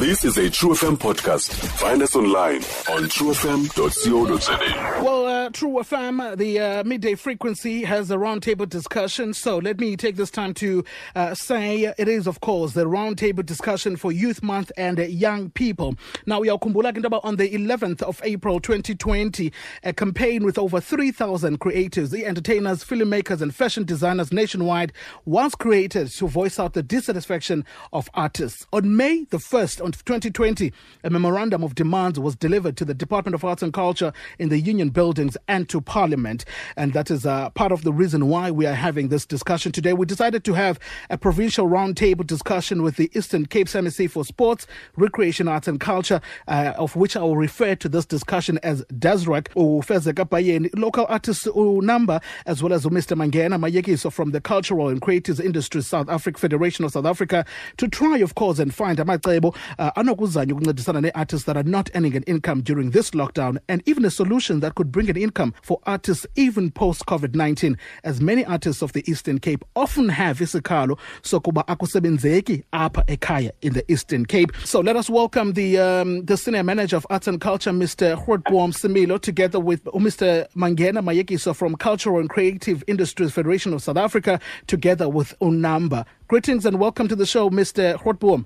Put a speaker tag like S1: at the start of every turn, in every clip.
S1: This is a True FM podcast. Find us online on truefm.co.za.
S2: Well, uh, True FM, the uh, midday frequency has a roundtable discussion. So let me take this time to uh, say it is, of course, the roundtable discussion for Youth Month and uh, young people. Now, we are Kumbula Kindaba on the 11th of April 2020, a campaign with over 3,000 creators, the entertainers, filmmakers, and fashion designers nationwide was created to voice out the dissatisfaction of artists. On May the 1st, of 2020, a memorandum of demands was delivered to the Department of Arts and Culture in the Union buildings and to Parliament. And that is uh, part of the reason why we are having this discussion today. We decided to have a provincial roundtable discussion with the Eastern Cape SAMEC for Sports, Recreation, Arts and Culture, uh, of which I will refer to this discussion as DASRAC, Ufezeka Bayeni, local artists Namba, as well as Mr. Mangena Mayekiso from the Cultural and Creative Industries South Africa Federation of South Africa to try, of course, and find a amacebo uh, anokuzanya ukuncedisana ne-artists that are not earning an income during this lockdown and even a solution that could bring an income for artists even post-COVID-19 as many artists of the Eastern Cape often have isikhalo sokuba akusebenzeki apa ekhaya in the Eastern Cape. So let us welcome the um, the senior manager of arts and culture, Mr. Grootboom Similo, together with Mr. Mangena Mayekiso from Cultural and Creative Industries Federation of South Africa, together with Unamba. Greetings and welcome to the show, Mr. Grootboom.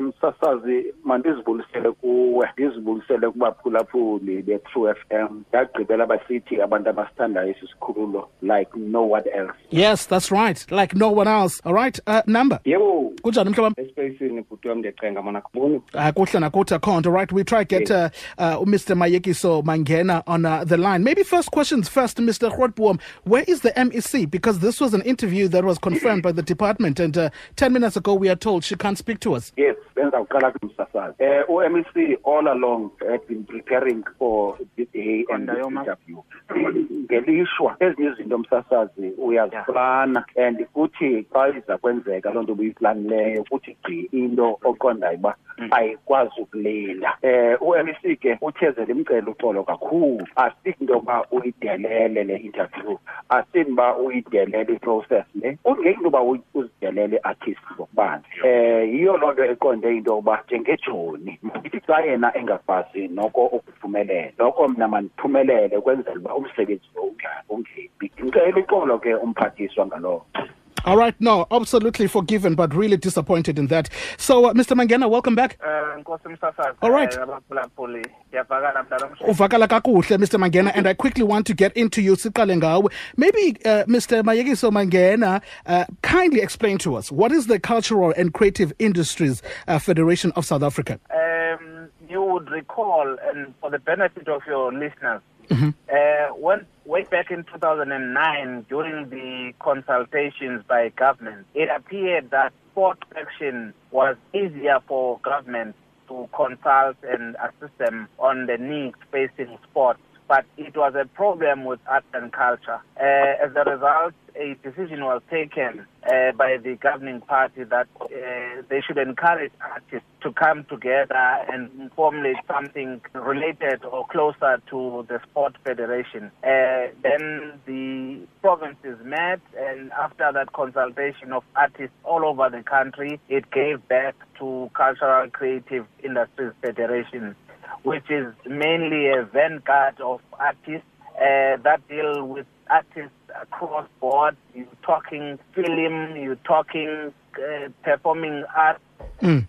S3: msasazi mandizibulisele kuwe ndizibulisele kubaphulaphuli be-true FM ndagqibela basithi abantu abasithandayo esi sikhululo like no one else
S2: Yes, that's right. Like no one else. All right. Uh, Namba.
S3: yebo
S2: Kunjani mhlobam?
S3: espacini bhuti wam ndiyacenga mona kuboni
S2: Uh, kuhle nakuthi akhonto right we try to get uh, uh, mr mayekiso mangena on uh, the line maybe first questions first mr Grootboom. where is the mec because this was an interview that was confirmed by the department and uh, 10 minutes ago we are told she can't speak to us.
S3: Yes benza kuqala kumsasazi um u-mec all along had been preparing for the day and this interview ngelishwa ezinye izinto msasazi uyaziplana and kuthi xa iza kwenzeka loo nto ubuyiplanileyo kuthi gqi into oqondayo uba ayikwazi ukulinda um u-mec ke uthezela imcela uxolo kakhulu. Asithi into yokuba uyidelele le interview asithi uba uyidelele iprocess le. Kungeki into yoba uyi- uzidelele artist ngokubanzi. Um yiyo loo nto eqonde into yokuba njengejoni ithi xa yena engakwazi noko ukuphumelela noko mna mandiphumelele ukwenzela uba umsebenzi lo unga- ungebi. Ndicela uxolo ke umphathiswa ngaloo
S2: all right no absolutely forgiven but really disappointed in that. So uh, mr mangena welcome back.
S4: Msasazi
S2: All right.
S4: abaphulaphuli ndiyavakala mdala omhle
S2: uvakala kakuhle mr mangena and i quickly want to get into you siqale ngawe. Maybe uh, mr mayekiso mangena uh, kindly explain to us what is the cultural and creative industries uh, federation of south africa?
S4: Um you would recall and for the benefit of your listeners uh, when way back in 2009 during the consultations by government it appeared that sport action was easier for government to consult and assist them on the needs facing sport but it was a problem with arts and culture. Uh, as a result, a decision was taken uh, by the governing party that uh, they should encourage artists to come together and formulate something related or closer to the sport federation. Uh, then the provinces met, and after that consultation of artists all over the country, it gave birth to Cultural Creative Industries Federation which is mainly a vanguard of artists uh, that deal with artists across board. You're talking film, you're talking uh, performing art,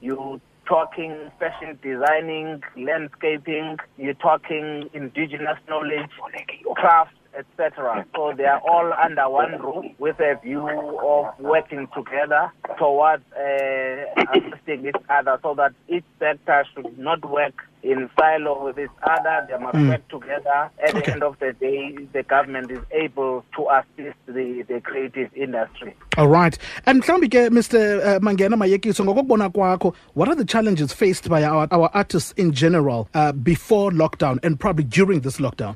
S4: you're talking fashion designing, landscaping, you're talking indigenous knowledge, crafts, etc. So they are all under one roof with a view of working together towards uh, assisting each other so that each sector should not work in silo with each other. They must work together. At the end of the day, the government is able to assist the, the creative industry.
S2: all right and mhlawumbi ke mr uh, mangena mayekiso ngokokubona kwakho what are the challenges faced by our, our artists in general uh, before lockdown and probably during this lockdown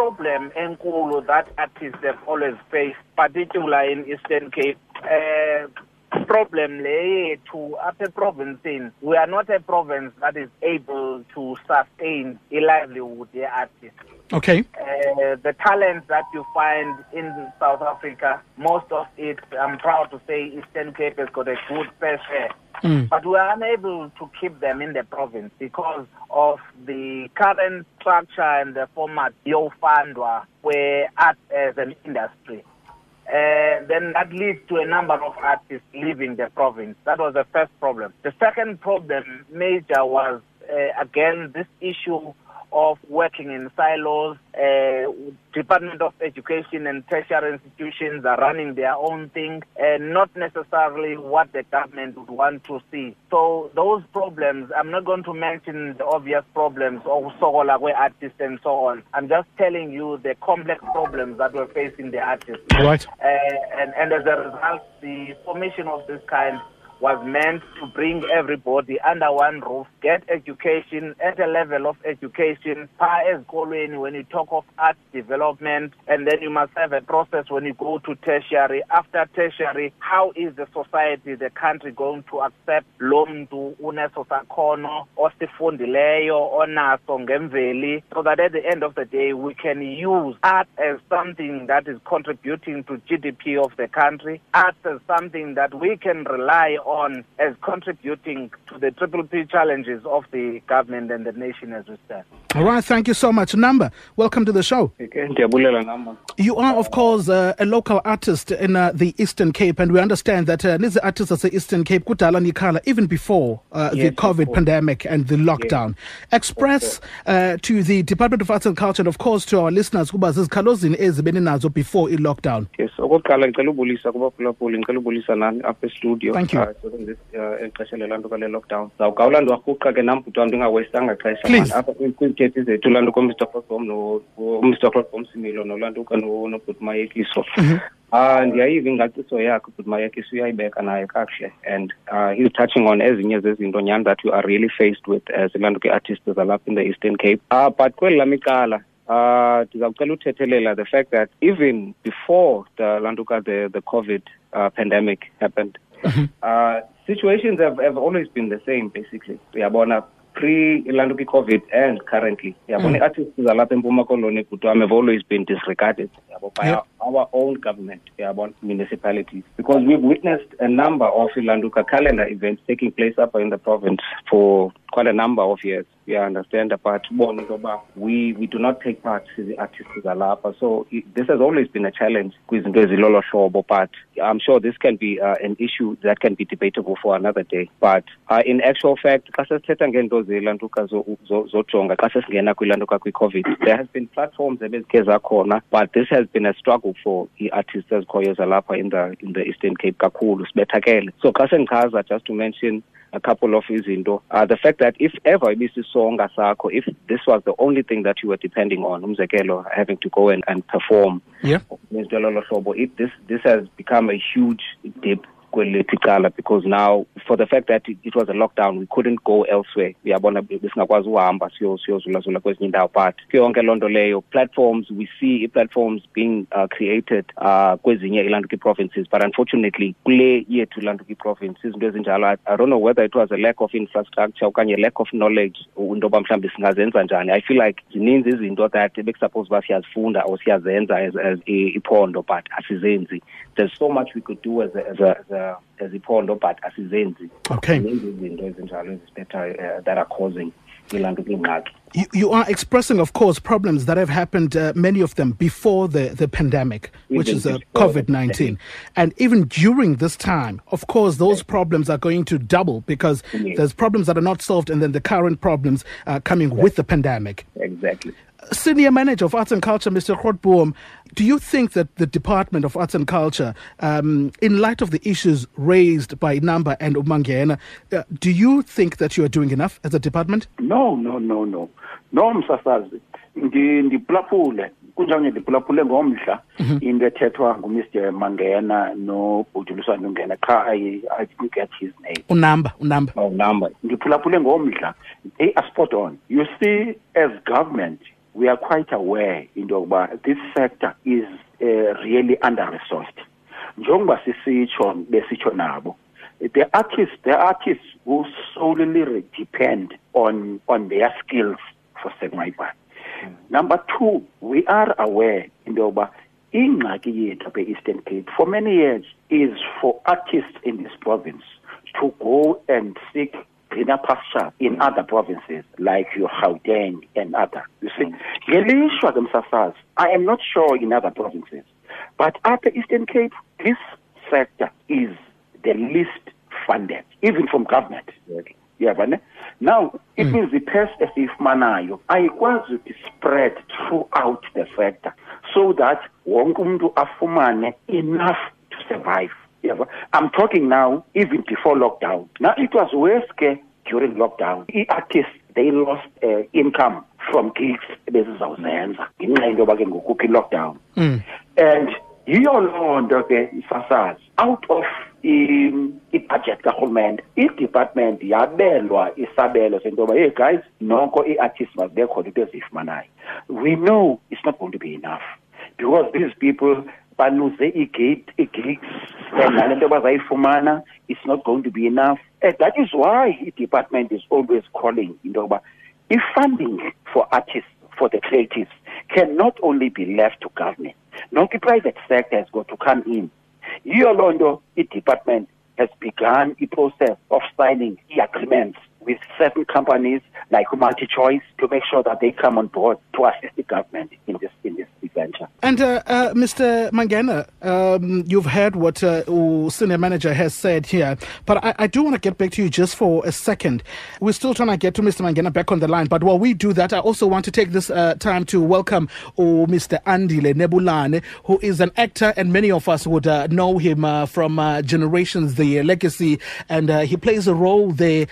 S4: i-problem enkulu that artists have always faced, particularly in Eastern Cape, uh, problem le yethu apha eprovincini we are not a province that is able to sustain a livelihood ye-artist
S2: okay.
S4: Uh, the talent that you find in South Africa, most of it, I'm proud to say, Eastern Cape has got a good fair share mm. but we are unable to keep them in the province because of the current structure and the format yofandwa where art as an industry. Uh, then that leads to a number of artists leaving the province. That was the first problem. The second problem, major, was uh, again this issue of working in silos. Uh, Department of Education and tertiary institutions are running their own thing, and not necessarily what the government would want to see. So those problems, I'm not going to mention the obvious problems of Sokolakwe artists and so on. I'm just telling you the complex problems that we're facing the artists.
S2: Right.
S4: Uh, and, and as a result, the formation of this kind was meant to bring everybody under one roof, get education at a level of education, pa as when you talk of art development, and then you must have a process when you go to tertiary. After tertiary, how is the society, the country going to accept lo mntu uneso sakhono osifundileyo onaso ngemveli so that at the end of the day we can use art as something that is contributing to GDP of the country, art as something that we can rely on on as contributing to the triple P challenges of the government and the nation as we stand.
S2: All right, thank you so much. Namba, welcome to the show. You are, of course, uh, a local artist in uh, the Eastern Cape, and we understand that uh, these artists of the Eastern Cape, Kutala Nikala, even before uh, yes, the COVID pandemic and the lockdown. Yes. Express uh, to the Department of Arts and Culture, and of course to our listeners, kuba zizikhalozini ezibene nazo before i-lockdown.
S5: Yes, okokuqala ngicela ubulisa kubaphulaphuli ngicela ubulisa nani apha studio.
S2: Thank you. Uh,
S5: exesha lelaa nto kale lockdown. Zawugawula ndiwarhuqa ke nam bhuti wam ndingawestanga xesha. Apha kwiithethe zethu laa nto komr Grootboom nomr Grootboom similo nobhuti mayekiso. Um ndiyayiva yakhe uyayibeka naye kakuhle and uh, he's touching on ezinye zezinto nyhani that we are really faced with as ilaa nto ke-artists zalapha in the eastern cape. Uh, but kweli lam icala uh ndizawucela uthethelela the fact that even before the lantuka the the covid uh, pandemic happened. uh situations have, have always been the same basically uyabona pre ilantuka i-covid and currently uyabona mm. i-artists zalapha empuma koloni kutwam have always been disregarded yabo by yep. Our, own government uyabona municipalities. Because we've witnessed a number of ilantuka calendar events taking place up in the province for quite a number of years. We understand but we we do not take part in the artists zalapha so this has always been a challenge but i'm sure this can be uh, an issue that can be debatable for another day. But uh, in actual fact kwi-covid there has been platforms ebezikhe zakhona but this has been a struggle for ii-artists ezikhoyo zalapha in the in the eastern cape kakhulu sibethakele so xa sendichaza just to mention a couple of izinto uh, the fact that if ever ibisisonga sakho if this was the only thing that you were depending on umzekelo having to go and, and perform
S2: yeah.
S5: it, this, this has become a huge dip because now for the fact that it, it was a lockdown we couldn't go elsewhere. Uyabona besingakwazi uhamba siyozulazula kwezinye indawo but kuyo yonke loo nto leyo platforms we see i-platforms being uh, created uh, kwezinye ilantuki provinces but unfortunately kule yethu ilantuki province izinto ezinjalo I, i don't know whether it was a lack of infrastructure okanye lack of knowledge into yoba mhlawumbi singazenza njani. I feel like zininzi izinto that bekusuppose uba siyazifunda or siyazenza as, as iphondo but asizenzi. There's so much we could do as a, as a, as a eziphondo but asizenzi
S2: okay
S5: izinto ezinjalo ezisiphethayo uh, that are causing
S2: you, you are expressing, of course, problems that have happened, uh, many of them before the, the pandemic, which is uh, COVID 19. And even during this time, of course, those problems are going to double because yes. there's problems that are not solved and then the current problems uh, coming yes. with the pandemic.
S5: Exactly.
S2: Senior Manager of Arts and Culture, Mr. Grootboom, do you think that the Department of Arts and Culture, um, in light of the issues raised by Namba and Umangena, uh, do you think that you are doing enough as a department?
S3: No, no, no, no. No, msasazi. ndiphulaphule kunjani ndiphulaphule ngomdla mhm. into ethethwa ngumr mangena nobhutuliswane ungena qha i didn't get his name
S2: unamba unamba
S5: oh Namba
S3: ndiphulaphule ngomdla they are spot on you see as government we are quite aware into yokuba this sector is uh, really under resourced njengoba sisitsho besitsho nabo the artists the artists who solely depend on on their skills for segmaibani mm. number two we are aware into yokuba ingxaki yethu apha eastern cape for many years is for artists in this province to go and seek greener pasture in other provinces like your Gauteng and other. You see, ngelishwa ke msasazi, I am not sure in other provinces, but at the Eastern Cape, this sector is the least funded, even from government. Yeah, but now it mm. means the pest esiyifumanayo ayikwazi to spread throughout the sector so that wonke umuntu afumane enough to survive. Yeah, I'm talking now even before lockdown. Now it was worse during lockdown. The artists they lost uh, income from gigs bezizawuzenza ngenxa into yoba ke ngokuphi lockdown. Mm. and yiyo loo nto ke isasazi out of i-budget karhulumente i-department yabelwa isabelo sento yoba hey guys noko ii-artists mazibe khona into eziyifumanayo. We know it's not going to be enough because these people baluze i-gate i-gigs and nale nto bazayifumana it's not going to be enough. And that is why i-department is always calling into yokuba i-funding for artists for the creatives can not only be left to government nonke i-private sector has got to come in yiyo loo nto i-department has begun i-process of signing i-agreements with certain companies like MultiChoice to make sure that they come on board to assist the government in this in this venture.
S2: And uh, uh, Mr. Mangena, um, you've heard what uh, senior manager has said here, but I, I do want to get back to you just for a second. We're still trying to get to Mr. Mangena back on the line, but while we do that, I also want to take this uh, time to welcome oh, Mr. Andile Nebulane, who is an actor, and many of us would uh, know him uh, from Generations, the Legacy, and he plays a role there,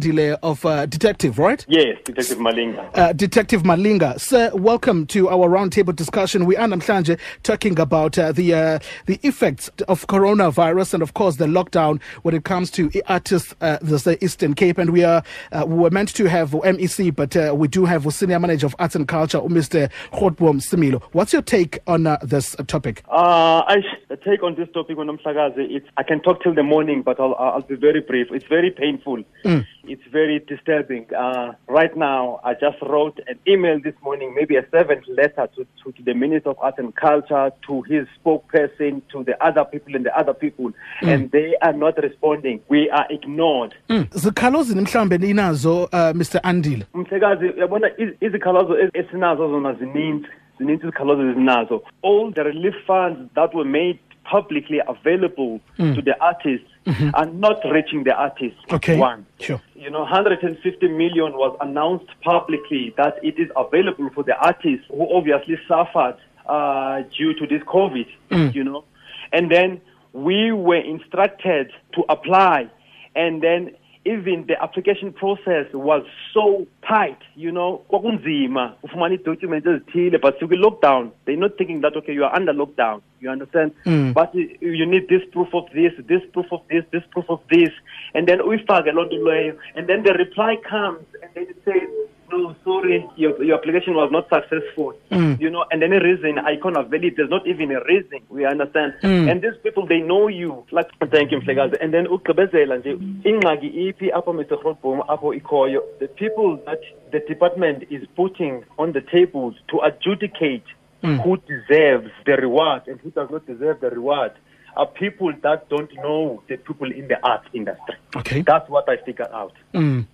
S2: Andile, of detective, right?
S6: Yes, Detective Malinga.
S2: detective Malinga. Sir, welcome to our roundtable discussion discussion. We are namhlanje talking about uh, the uh, the effects of coronavirus and of course the lockdown when it comes to artists uh, the Eastern Cape. And we are uh, we were meant to have MEC, but uh, we do have a senior manager of arts and culture, Mr. Grootboom Similo. What's your take on uh, this topic?
S6: Uh, I the take on this topic on it's I can talk till the morning, but I'll I'll be very brief. It's very painful. Mm. It's very disturbing. Uh, right now, I just wrote an email this morning, maybe a seventh letter to, to, to the Minister of Arts and Culture, to his spokesperson, to the other people and the other people, mm. and they are not responding. We are ignored.
S2: Mm. zikhalozi mhlambe ninazo uh, Mr Andile
S6: mhlekazi yabona izikhalazo esinazo zona zininzi zininzi izikhalazo ezinazo all the relief funds that were made publicly available mm. to the artists mm-hmm. are not reaching the artists.
S2: Okay.
S6: One.
S2: Sure.
S6: You know, 150 million was announced publicly that it is available for the artists who obviously suffered uh, due to this COVID, mm. you know. And then we were instructed to apply. And then even the application process was so tight you know kwakunzima ufumana ii-documents ezithile but lockdown they're not thinking that okay you are under lockdown you understand mm. but you need this proof of this this proof of this this proof of this and then uyifake loo nto leyo and then the reply comes and then it says no, sorry, your, your application was not successful. Mm. You know, and any reason I can't valid. There's not even a reason. We understand. Mm. And these people, they know you. Like, thank you, Mflegazi. And then ukugqibezela nje ingxaki iphi apho Mr. Grootboom apho ikhoyo the people that the department is putting on the tables to adjudicate mm. who deserves the reward and who does not deserve the reward are people that don't know the people in the arts industry.
S2: Okay.
S6: That's what I figured out.
S2: Mm.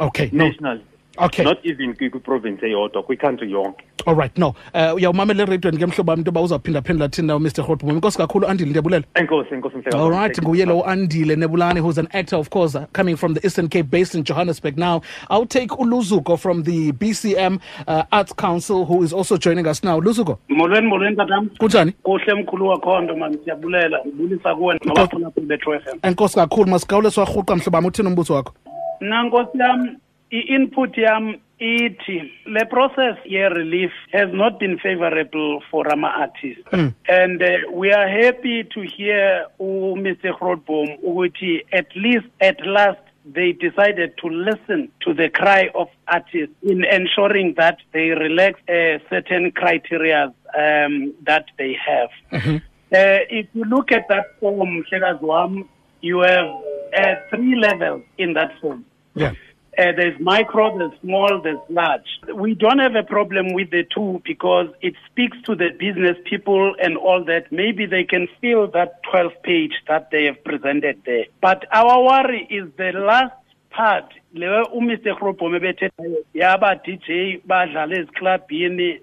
S2: Okay.
S6: National.
S2: okay.
S6: Not even kwiprovince eyodwa kwikhantri yonke.
S2: All right no. Uh uyawumamela ereydweni ke mhlobo into yoba uzawuphindaphendula thini nawo mr hotbom inkosi kakhulu andile ndiyabulela
S6: enkosi enkosi mhlekazi
S2: all right nguye lo andile nebulane who's an actor of course uh, coming from the eastern cape based in johannesburg. Now i'll take uluzuko from the bcm uh, arts council who is also joining us now. Luzuko
S7: molweni molweni tatam
S2: kunjani?
S7: Kuhle mkhulu wakho nto mam siyabulela ndibulisa kuwe nabaphulaphuli betro f m.
S2: Enkosi kakhulu masigawule siwarhuqa mhlobo wami uthini umbuzo wakho
S7: nankosi yam i-input yam ithi le process ye-relief has not been favorable for ama-artists mm. and uh, we are happy to hear umr grootboom ukuthi at least at last they decided to listen to the cry of artists in ensuring that they relax uh, certain criteria um, that they have. Mm -hmm. uh, if you look at that form, Shekazwam, you have uh, three levels in that form.
S2: Yeah.
S7: Uh, there's micro, there's small, there's large. We don't have a problem with the two because it speaks to the business people and all that. Maybe they can fill that 12 page that they have presented there. But our worry is the last part umr Grootboom bethethayo yaba dj badlala eziklabhini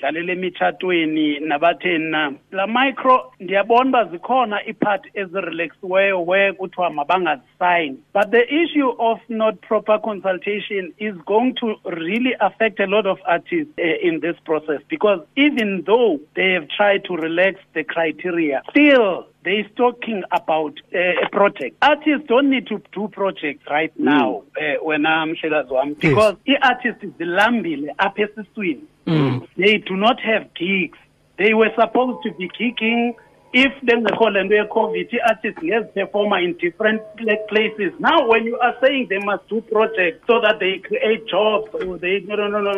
S7: bazidlalela emitshatweni nabatheni na la micro ndiyabona uba zikhona iipart ezirelaxiweyo where kuthiwa mabangazisayini but the issue of not proper consultation is going to really affect a lot of artists uh, in this process because even though they have tried to relax the criteria still they is talking about uh, a project. Artists don't need to do projects right mm. now uh, when I'm Mhlekazi because yes. i-artist is zilambile apha esiswini. Mm. They do not have gigs. They were supposed to be kicking. if bengekho le nto ye-covid i-artists ngeziperformer in different places now when you are saying they must do projects so that they create jobs or they no no no no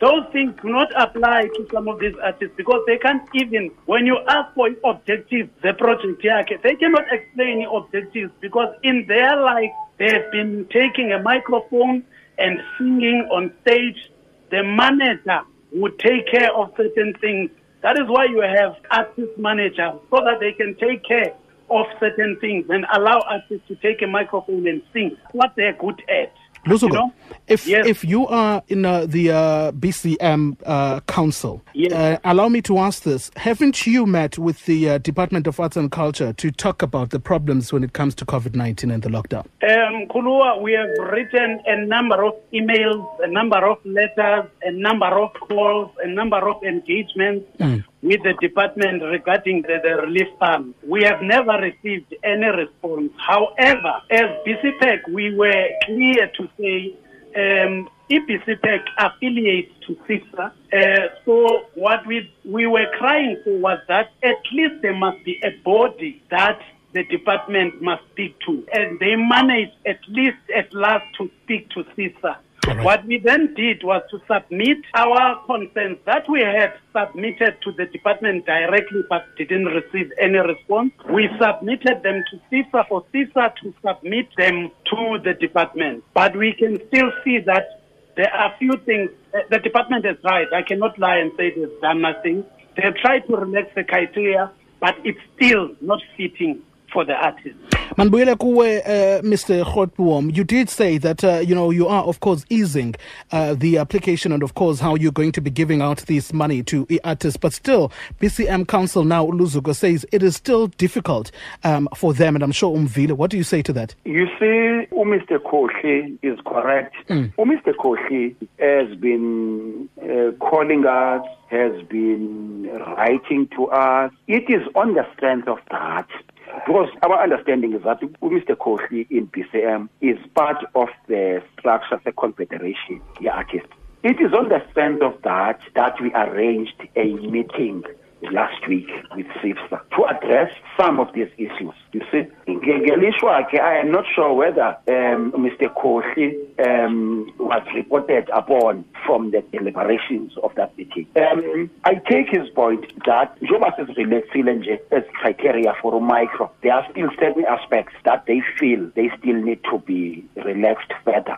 S7: those things do not apply to some of these artists because they can't even, when you ask for objectives, the project, they cannot explain the objectives because in their life, they have been taking a microphone and singing on stage. The manager would take care of certain things. That is why you have artist managers so that they can take care of certain things and allow artists to take a microphone and sing what they're good at.
S2: Luzuko, you know? if yes. if you are in uh, the uh, BCM uh, council, yes. Uh, allow me to ask this: Haven't you met with the uh, Department of Arts and Culture to talk about the problems when it comes to COVID nineteen and the lockdown?
S7: Um, Kulua, we have written a number of emails, a number of letters, a number of calls, a number of engagements. Mm with the department regarding the, the relief fund. We have never received any response. However, as BCPEC, we were clear to say um, EBCPEC affiliates to CISA. Uh, so what we, we were crying for was that at least there must be a body that the department must speak to. And they managed at least at last to speak to CISA. Right. What we then did was to submit our concerns that we had submitted to the department directly but didn't receive any response. We submitted them to CISA for CISA to submit them to the department. But we can still see that there are few things. The department is right. I cannot lie and say they've done nothing. They have tried to relax the criteria, but it's still not fitting for the artists.
S2: Manbuyele kuwe, uh, Mr. Grootboom, you did say that, uh, you know, you are, of course, easing uh, the application and, of course, how you're going to be giving out this money to artists. But still, BCM Council now, Luzuko, says it is still difficult um, for them. And I'm sure Umvile, what do you say to that?
S3: You see, Mr. Koshi is correct. Mm. Mr. Koshi has been uh, calling us, has been writing to us. It is on the strength of that because our understanding is that Mr. Koshi in BCM is part of the structure, of the confederation, the artists. It is on the strength of that that we arranged a meeting last week with CIFSA to address some of these issues. You see, I am not sure whether um, Mr. Koshi um, was reported upon from the deliberations of that meeting. Um, I take his point that Jobas is relaxing as criteria for a micro. There are still certain aspects that they feel they still need to be relaxed further.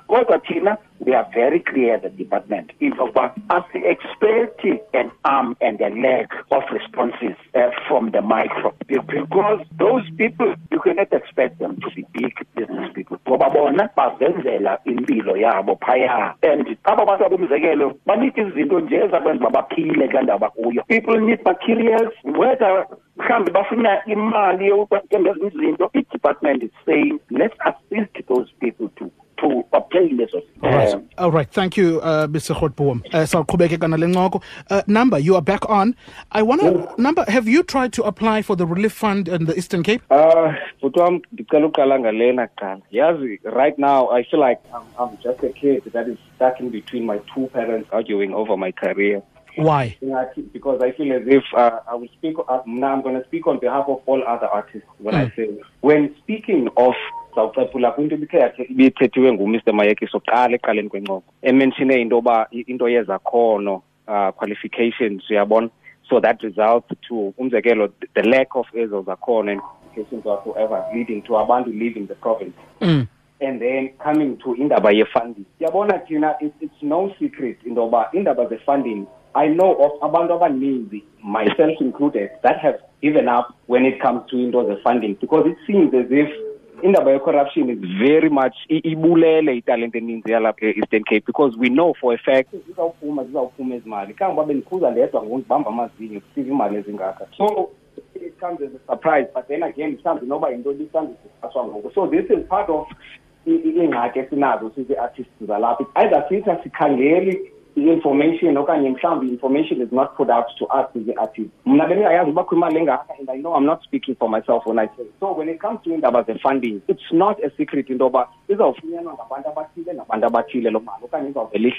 S3: Tina, we are very clear, the department, in as the expect an arm and a leg of responses uh, from the micro. Because those people, you cannot expect them to be big business people. ngoba bona bazenzela impilo yabo phaya and aba bantu abomzekelo banika izinto nje ezabenza babaphile kula ndawo bakuyo people need materials whether mhlawumbe bafuna imali yokwenza izinto i-department is saying let's assist those people to to obtain this.
S2: All right. Um, All right. Thank you, uh, Mr. Grootboom. Uh, uh, Namba, you are back on. I want to, yeah. Namba, have you tried to apply for the relief fund in the Eastern Cape?
S5: Uh, right now, I feel like I'm, I'm just a kid that is stuck in between my two parents arguing over my career.
S2: Why?
S5: Because I feel as if uh, I will speak. Uh, now I'm going to speak on behalf of all other artists when mm. I say when speaking of sawucephula kwinto ibikhe ibithethiwe ngumr mayekiso qala ekuqaleni kwencoko emenshine into yoba into yezakhono uh, qualifications uyabona so that results to umzekelo the lack of ezo zakhono and qualifications whatsoever leading to abantu leaving the province mm. and then coming to indaba ye-funding yabona thina it's no secret into yoba indaba ze-funding i know of abantu abaninzi myself included that have given up when it comes to into ze-funding because it seems as if indaba ye-corruption is very much ibulele italente eninzi yalapha e-eastern cape because we know for a fact zizawuphuma zizawuphuma ndedwa amazinyo ezingaka. So it comes as a surprise but then again mhlawumbi noba yinto lisandidiscusswa ngoku so this is part of iingxaki esinazo sizi-artists zalapha. Either sithi asikhangeli i-information okanye mhlawumbi i-information is not put out to us as engaka and i know i'm not speaking for myself when i say so when it comes to indaba ze-funding it's not a secret into yoba izawufunyanwa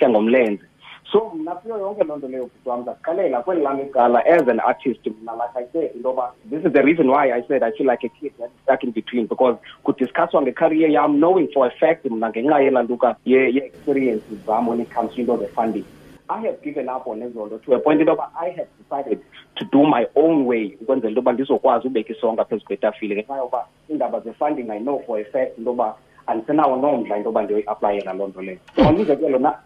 S5: ngomlenze so mna kuyo yonke loo nto leyo bhuti wam ndaqalela kweli lam icala as an artist mna like i said into yoba this is the reason why i said i feel like a kid that's stuck in between because kudiscusswa ngecareer yam knowing for a fact mna ngenxa yelantuka ye-experiences zam when it comes to into the-funding I have given up on ezo nto to a point yoba I have decided to do my own way ukwenzela into yoba ndizokwazi ubeka isonka phezu kwetafile ngenxa yoba iindaba ze-funding i know for a fact into yoba andisenawo nomdla into yoba ndiyoyiaplayela loo nto leyo. So umzekelo na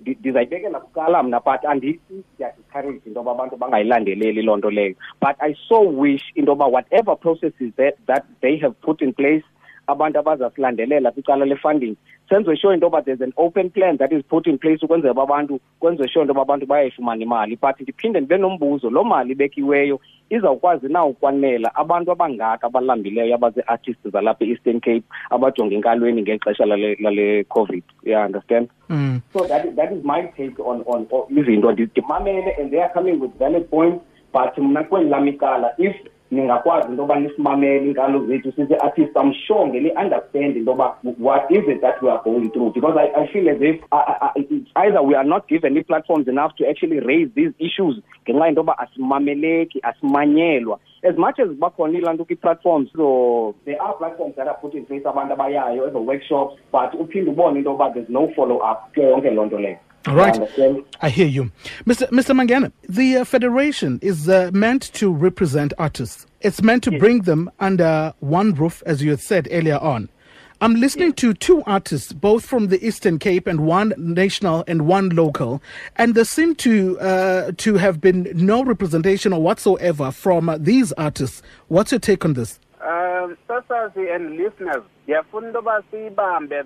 S5: ndizayibekela kucala mna but andithi ndiyadiscourage into yoba abantu bangayilandeleli loo nto leyo. But i so wish into yoba whatever processes that, that they have put in place abantu abazasilandelela kwicala le-funding. Senze sure into yoba there's an open plan that is put in place ukwenzela uba abantu kwenze sure into yoba abantu bayayifumana imali. But ndiphinde ndibe nombuzo loo mali ibekiweyo izawukwazi na ukwanela abantu abangaka abalambileyo abazii-artists zalapha e-eastern cape abajonge enkalweni ngexesha lale, lale covid. Yeah understand? Mm. so that, that is my take on on izinto. Ndimamele and they are coming with valid points but mna kweli lam icala if ningakwazi into yoba nisimamele iinkalo zethu sithi artist i'm sure ngeli-understand into yoba what is it that we are going through. Because i, I feel as if uh, it's either we are not given i-platforms enough to actually raise these issues ngenxa into yoba asimameleki asimanyelwa. As much as bakhona ilantuka ii-platforms so there are platforms that are put in place abantu abayayo eze-workshops but uphinde ubone into yoba there's no follow up kuyo loo nto leyo
S2: all right. I hear you. Mr. Mr. Mangena, the uh, federation is uh, meant to represent artists. It's meant to yes. bring them under one roof, as you had said earlier on. I'm listening yes. to two artists, both from the Eastern Cape and one national and one local, and there seem to uh, to have been no representation or whatsoever from uh, these artists. What's your take on this?
S4: Um, and listeners, ndiyafuna uba siyibambe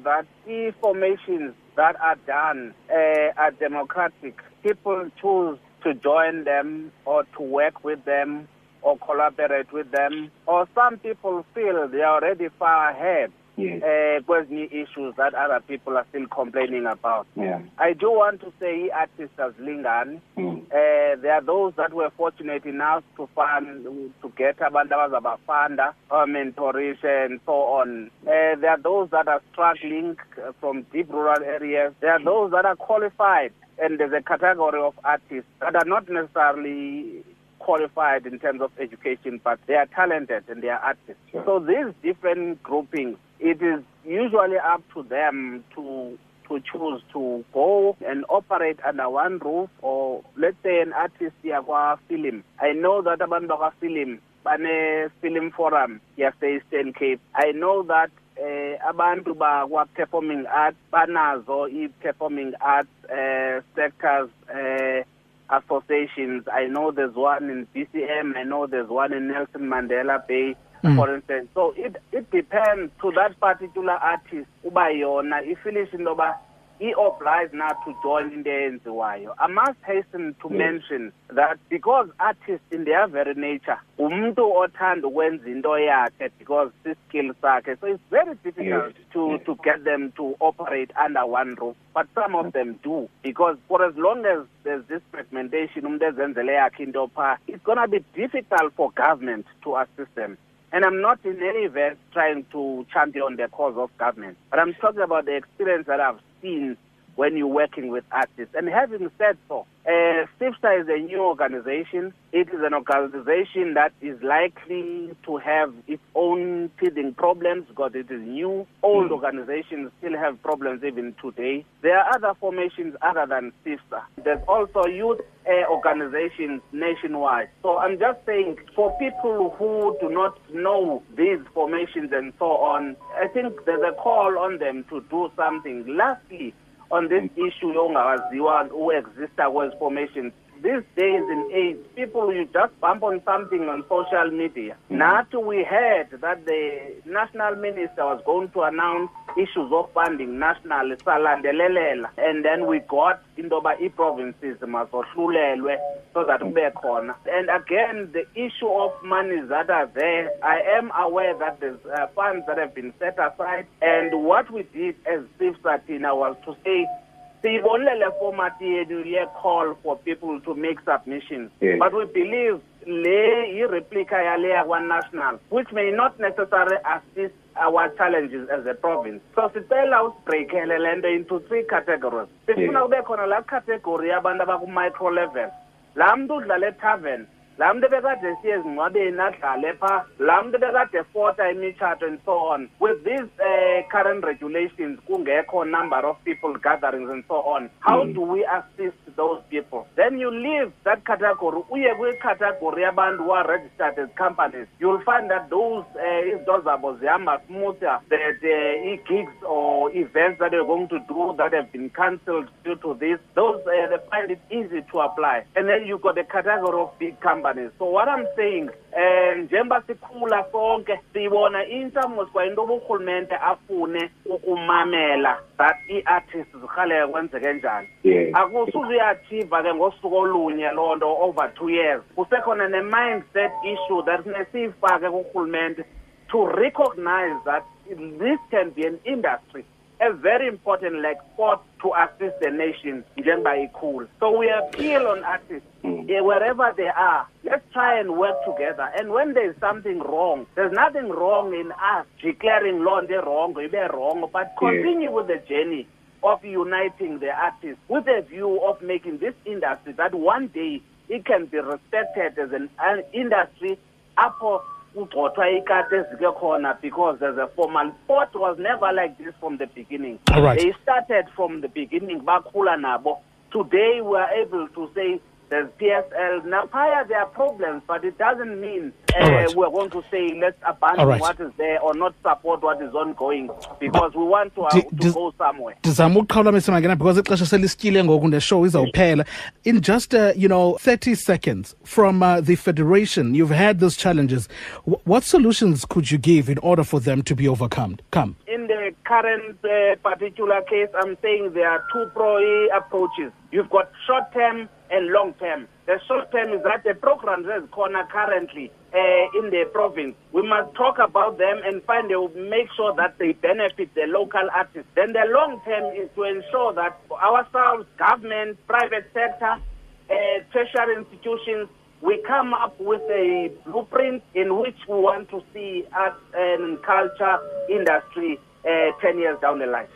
S4: that are done uh, are democratic. People choose to join them or to work with them or collaborate with them, or some people feel they are already far ahead yes. uh, issues that other people are still complaining about.
S5: Yeah.
S4: I do want to say artists as Lingan, mm. uh, there are those that were fortunate enough to fund, to get abantu abazabafunda, or mentoration and so on. Uh, there are those that are struggling from deep rural areas. There are those that are qualified and there's a category of artists that are not necessarily qualified in terms of education, but they are talented and they are artists. Sure. So these different groupings it is usually up to them to to choose to go and operate under one roof or let's say an artist yakwa film i know that abantu bakwa film bane film forum yase-eastern cape. I know that eh abantu bakwa-performing arts banazo i-performing arts uh, sectors uh, associations. I know there's one in bcm i know there's one in nelson mandela bay mm. for instance so it it depends to that particular artist uba yona ifilish into yoba i-obliged now to join into eyenziwayo i must hasten to yes. mention that because artists in their very nature umntu othanda ukwenza into yakhe because si-skill sakhe so it's very difficult yes. to yes. to get them to operate under one roof but some of them do because for as long as there's this fragmentation umntu ezenzele yakhe into phaa it's going to be difficult for government to assist them and I'm not in any way trying to champion the cause of government, but I'm talking about the experience that I've seen when you're working with artists. And having said so, uh, SIFSA is a new organization. It is an organization that is likely to have its own teething problems because it is new. Old mm. organizations still have problems even today. There are other formations other than SIFSA. There's also youth uh, organizations nationwide. So I'm just saying, for people who do not know these formations and so on, I think there's a call on them to do something. Lastly, on this issue yongawaziwa who exista kwezi formations these days in age, people you just bump on something on social media. Mm. Now we heard that the national minister was going to announce issues of funding national salandelelela and then we got into yoba ii-provinces mazohlulelwe so that kube khona. And again the issue of monies that are there. I am aware that there's uh, funds that have been set aside. And what we did as sifsa thina was to say siyibonile le format yethu ye-call for people to make submissions. Yes. but we believe le yi-replica yale yakwa-national which may not necessarily assist our challenges as a province. So sicela usibreakele le nto into three categories. Sifuna kube khona laa category yabantu abaku-micro level. Laa mntu udlala etavern laa mntu ebekade siye ezingcwabeni adlale phaa. Laa mntu ebekade efota imitshato and so on. With these uh, current regulations kungekho number of people gatherings and so on. How mm. do we assist those people? Then you leave that category uye kwicategory yabantu who are registered as companies. You'll find that those uh, izinto zabo zihamba smoother that uh, i-gigs or events that they're going to do that have been cancelled due to this those uh, they find it easy to apply. And then you've got the category of big companies companies so what i'm saying um njengoba sikhula sonke siyibona intamo kwa into urhulumente afune ukumamela that ii-artists zirhaleke kwenzeke njani. Akusuze uyachiva ke ngosuku olunye loo nto over two years. Kusekhona ne-mindset issue that funeke siyifake kurhulumente to recognize that this can be an industry a very important like sport to assist the nation njengoba cool. so we appeal on artists mm. wherever they are let's try and work together and when there's something wrong there's nothing wrong in us declaring law nto wrong ibe wrong but continue yeah. with the journey of uniting the artists with a view of making this industry that one day it can be respected as an, an industry apho kugxothwa ikati ezike khona because there's a formal sport was never like this from the beginning
S2: All right.
S4: they started from the beginning bakhula nabo today we are able to say there's PSL. Now, Paya, there are problems, but it doesn't mean uh, right. we're going to say let's abandon right. what is there or not support what is ongoing because we want to, uh, to go somewhere.
S2: ndizama ukuqhawulamisa mangena because ixesha selistyile ngoku neshow izawuphela in just uh, you know 30 seconds from uh, the federation you've had those challenges w- what solutions could you give in order for them to be overcome come
S4: in the current uh, particular case i'm saying there are two pro approaches you've got short term and long term. The short term is that the programs as corner currently uh, in the province, we must talk about them and find a make sure that they benefit the local artists. Then the long term is to ensure that ourselves, government, private sector, uh, tertiary institutions, we come up with a blueprint in which we want to see art and culture industry uh, 10 years down the line.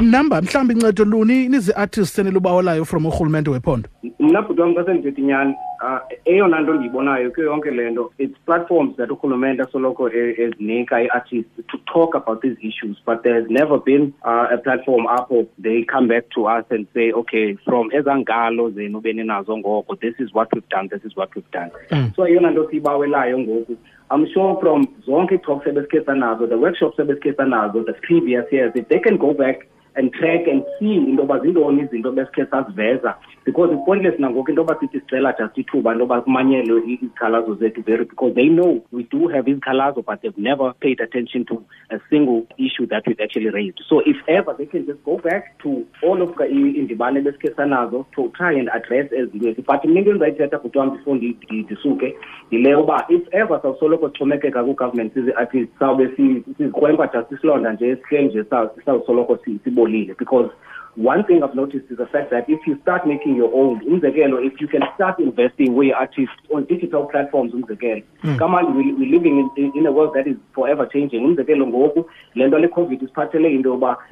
S2: Number mhlawumbi incedo luni nizi-artist enilubawelayo from urhulumente wephondo
S5: mna bhuti wam xa sendithetha inyani um eyona nto ndiyibonayo kuyo yonke le nto it's platforms that urhulumente asoloko ezinika ii-artists to talk about these issues but there's never been uh, a platform apho they come back to us and say okay from ezangalo zenu beninazo ngoko this is what we've done this is what we've done mm. so eyona nto siyibawelayo ngoku I'm sure from zonke talks ebesikhe sanazo the workshops ebesikhe sanazo the previous years if they can go back and track and see into yoba zintoni izinto besikhe saziveza because it's pointless nangoku into yoba sithi sicela just ithuba into yoba kumanyelwe izikhalazo zethu very because they know we do have izikhalazo but they've never paid attention to a single issue that we've actually raised. So if ever they can just go back to all of iindibano ebesikhe sanazo to try and address ezinto ezi but mna into endizayithetha bhuti wam before ndisuke yile yoba if ever sawusoloko sixhomekeka kwigovernment sizi-athi sawube sizikrwempa just isilonda nje esihleli nje sawusoloko sibonile because one thing I've noticed is the fact that if you start making your own, if you can start investing where artists on digital platforms, mm. come on, we, we're living in, in, a world that is forever changing. COVID is partly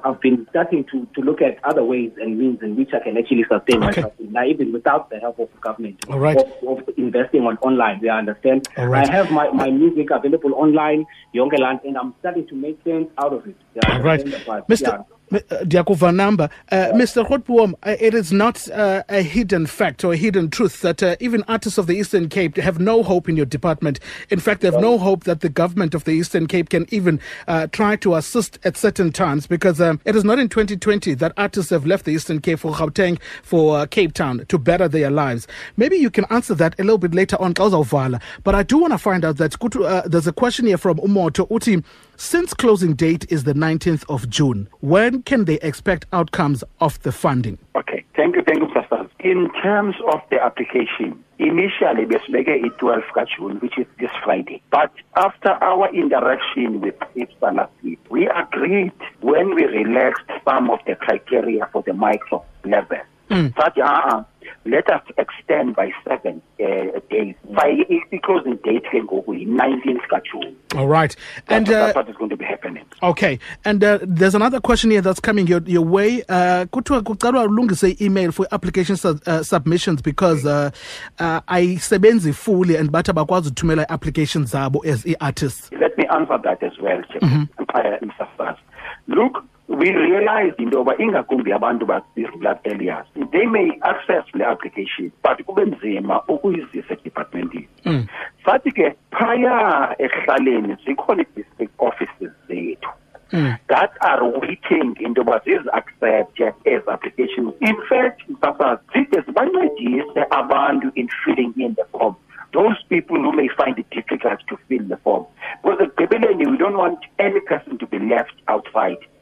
S5: I've been starting to, to look at other ways and means in which I can actually sustain okay. myself, now, even without the help of the government,
S2: All right.
S5: of, of investing on online. You understand?
S2: All right.
S5: I have my, my music available online, Yongeland, and I'm starting to make sense out of it.
S2: Yeah, All right. Mr. Yeah. Diakuva Namba. Uh, Mr. Grootboom, uh, it is not uh, a hidden fact or a hidden truth that uh, even artists of the Eastern Cape have no hope in your department. In fact, they have no hope that the government of the Eastern Cape can even uh, try to assist at certain times because um, it is not in 2020 that artists have left the Eastern Cape for Gauteng, for uh, Cape Town to better their lives. Maybe you can answer that a little bit later on, But I do want to find out that there's a question here from Umoto Uti. Since closing date is the 19th of June, when can they expect outcomes of the funding?
S3: Okay, thank you, thank you, Pastor. In terms of the application, initially besibeke i-12 June, which is this Friday. But after our interaction with IFSA last we agreed when we relaxed some of the criteria for the micro level. Mm. Uh, let us extend by seven uh, days. By the closing date can go with 19th June.
S2: All right.
S3: And that's, uh, that's what is going to be happening.
S2: Okay. And uh, there's another question here that's coming your, your way. Uh, say email for application uh, submissions because uh, uh, I sebenzi fully and bathi abakwazi ukuthumela applications zabo as artists.
S3: Let me answer that as well, mm-hmm. uh. Look, we realized into yoba ingakumbi abantu basi-rural areas they may access le application but kube nzima ukuyizisa edepartmentini mm. sathi ke phaya ekuhlaleni zikhona i-district offices zethu Mm. that are waiting into yoba zizi-accept as applications in fact msasazi zide zibancedise abantu in filling in the form those people who may find it difficult to fill the form because ekugqibeleni we don't want any person to be left outside in this process.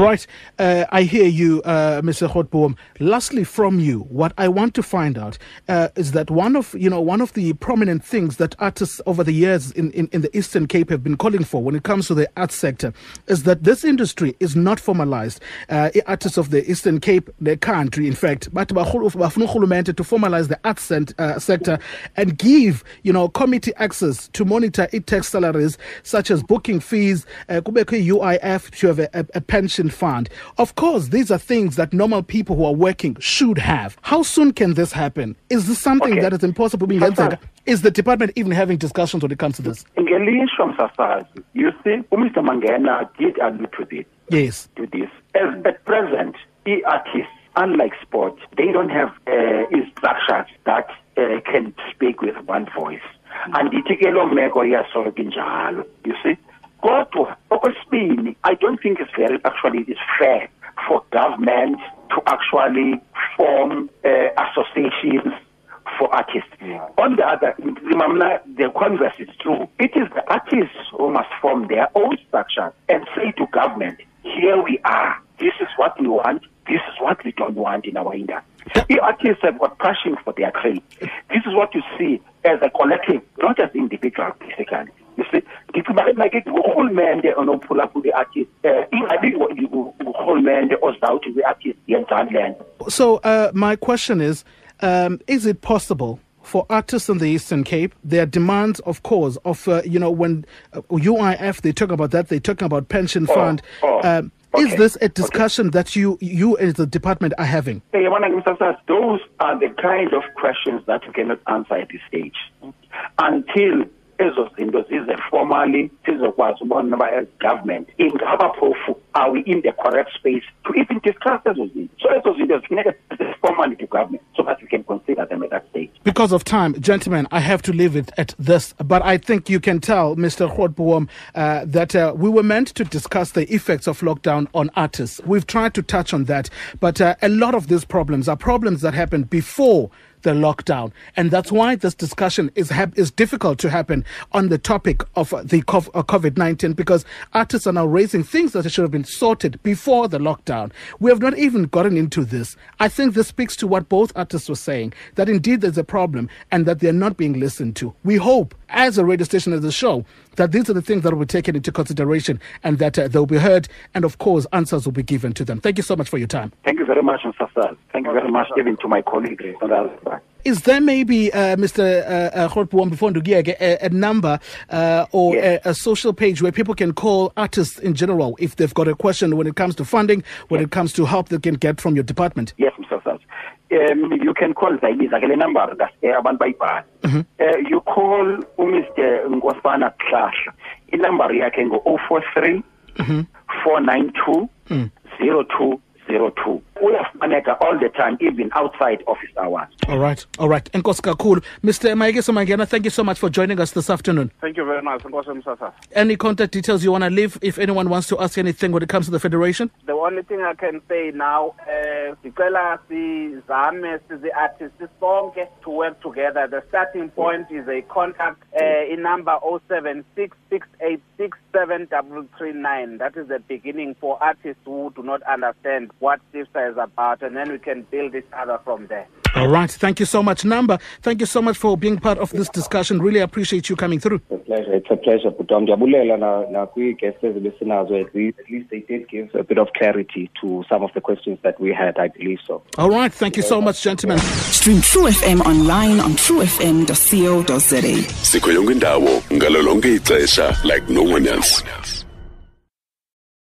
S2: All right. Uh, I hear you, uh, Mr. Grootboom. Lastly, from you, what I want to find out uh, is that one of you know one of the prominent things that artists over the years in, in, in, the Eastern Cape have been calling for when it comes to the arts sector is that this industry is not formalized. Uh, artists of the Eastern Cape, the country, in fact, but to formalize the arts cent, uh, sector and give you know committee access to monitor its tax salaries such as booking fees, uh, UIF to have a, a, pension fund. Of course, these are things that normal people who are working should have. How soon can this happen? Is this something okay. that is impossible? Is the department even having discussions when it comes to this?
S3: You see, Mr. Mangena did allude to this.
S2: Yes.
S3: To this. As at present, the artists, unlike sport, they don't have uh, structures that uh, can speak with one voice. And the you see kodwa okwesibili i don't think it's very actually it's fair for government to actually form uh, associations for artists. Yeah. On the other, the converse is true. It is the artists who must form their own structure and say to government, here we are. This is what we want. This is what we don't want in our industry. The artists have got passion for their trade. This is what you see as a collective, not as individual, basically. You see, ngicibale make urhulumente onophula kwi-artist um ingabi urhulumente ozawuthi kwi-artist yenzani le nto
S2: so uh, my question is um, is it possible for artists in the Eastern Cape, their demands, of course, of uh, you know when uh, UIF they talk about that, they talking about pension oh, fund. Oh, um, okay. Is this a discussion okay. that you you as the department are having?
S3: Hey, those are the kind of questions that you cannot answer at this stage until ezo zinto zize formally sizokwazi ubona uba as government ingaba phofu are we in the correct space to even discuss ezo zinto. So ezo zinto zifuneka formally to government so that we can consider them at that stage.
S2: Because of time gentlemen i have to leave it at this but i think you can tell mr Grootboom, uh, that uh, we were meant to discuss the effects of lockdown on artists. We've tried to touch on that but uh, a lot of these problems are problems that happened before the lockdown. And that's why this discussion is, is difficult to happen on the topic of the uh, COVID 19 because artists are now raising things that should have been sorted before the lockdown. We have not even gotten into this. I think this speaks to what both artists were saying that indeed there's a problem and that they're not being listened to. We hope, as a radio station, as a show, that these are the things that will be taken into consideration and that uh, they'll be heard and, of course, answers will be given to them. Thank you so much for your time.
S3: Thank you very much, Mr. Sir. Thank you very much, even to my colleagues on the other side.
S2: Is there maybe, uh, Mr. Uh, uh, before a, a number uh, or yes. a, a, social page where people can call artists in general if they've got a question when it comes to funding, when yes. it comes to help they can get from your department?
S3: Yes, Mr. Saz. Um, you can call zayibiza ke number that's abantu bayibhala mm-hmm. uh, you call umr nkosana hlahla inumber yakhe ngo-043 492 02 02 uyafumaneka all the time even outside office hours.
S2: All right all right. Enkosi kakhulu. Mr mayekiso mangena thank you so much for joining us this afternoon.
S4: Thank you very much enkosi msasa.
S2: Any contact details you want to leave? If anyone wants to ask anything when it comes to the federation?
S4: The only thing i can say now eh, sicela sizame sizi-artists sonke to work together. The starting point is a contact uh, in number 076 that is the beginning for artists who do not understand what CIFSA is about, and then we can build each other from there.
S2: All right. Thank you so much, Namba. Thank you so much for being part of this discussion. Really appreciate you coming through.
S5: It's a pleasure. It's a pleasure. But um, na kwi-guests ezibesinazo at least, at least they did give a bit of clarity to some of the questions that we had, I believe so.
S2: All right. Thank you so much, gentlemen.
S8: Stream True FM online on truefm.co.za.
S1: Sikho yonke indawo ngalo lonke ixesha like no one else.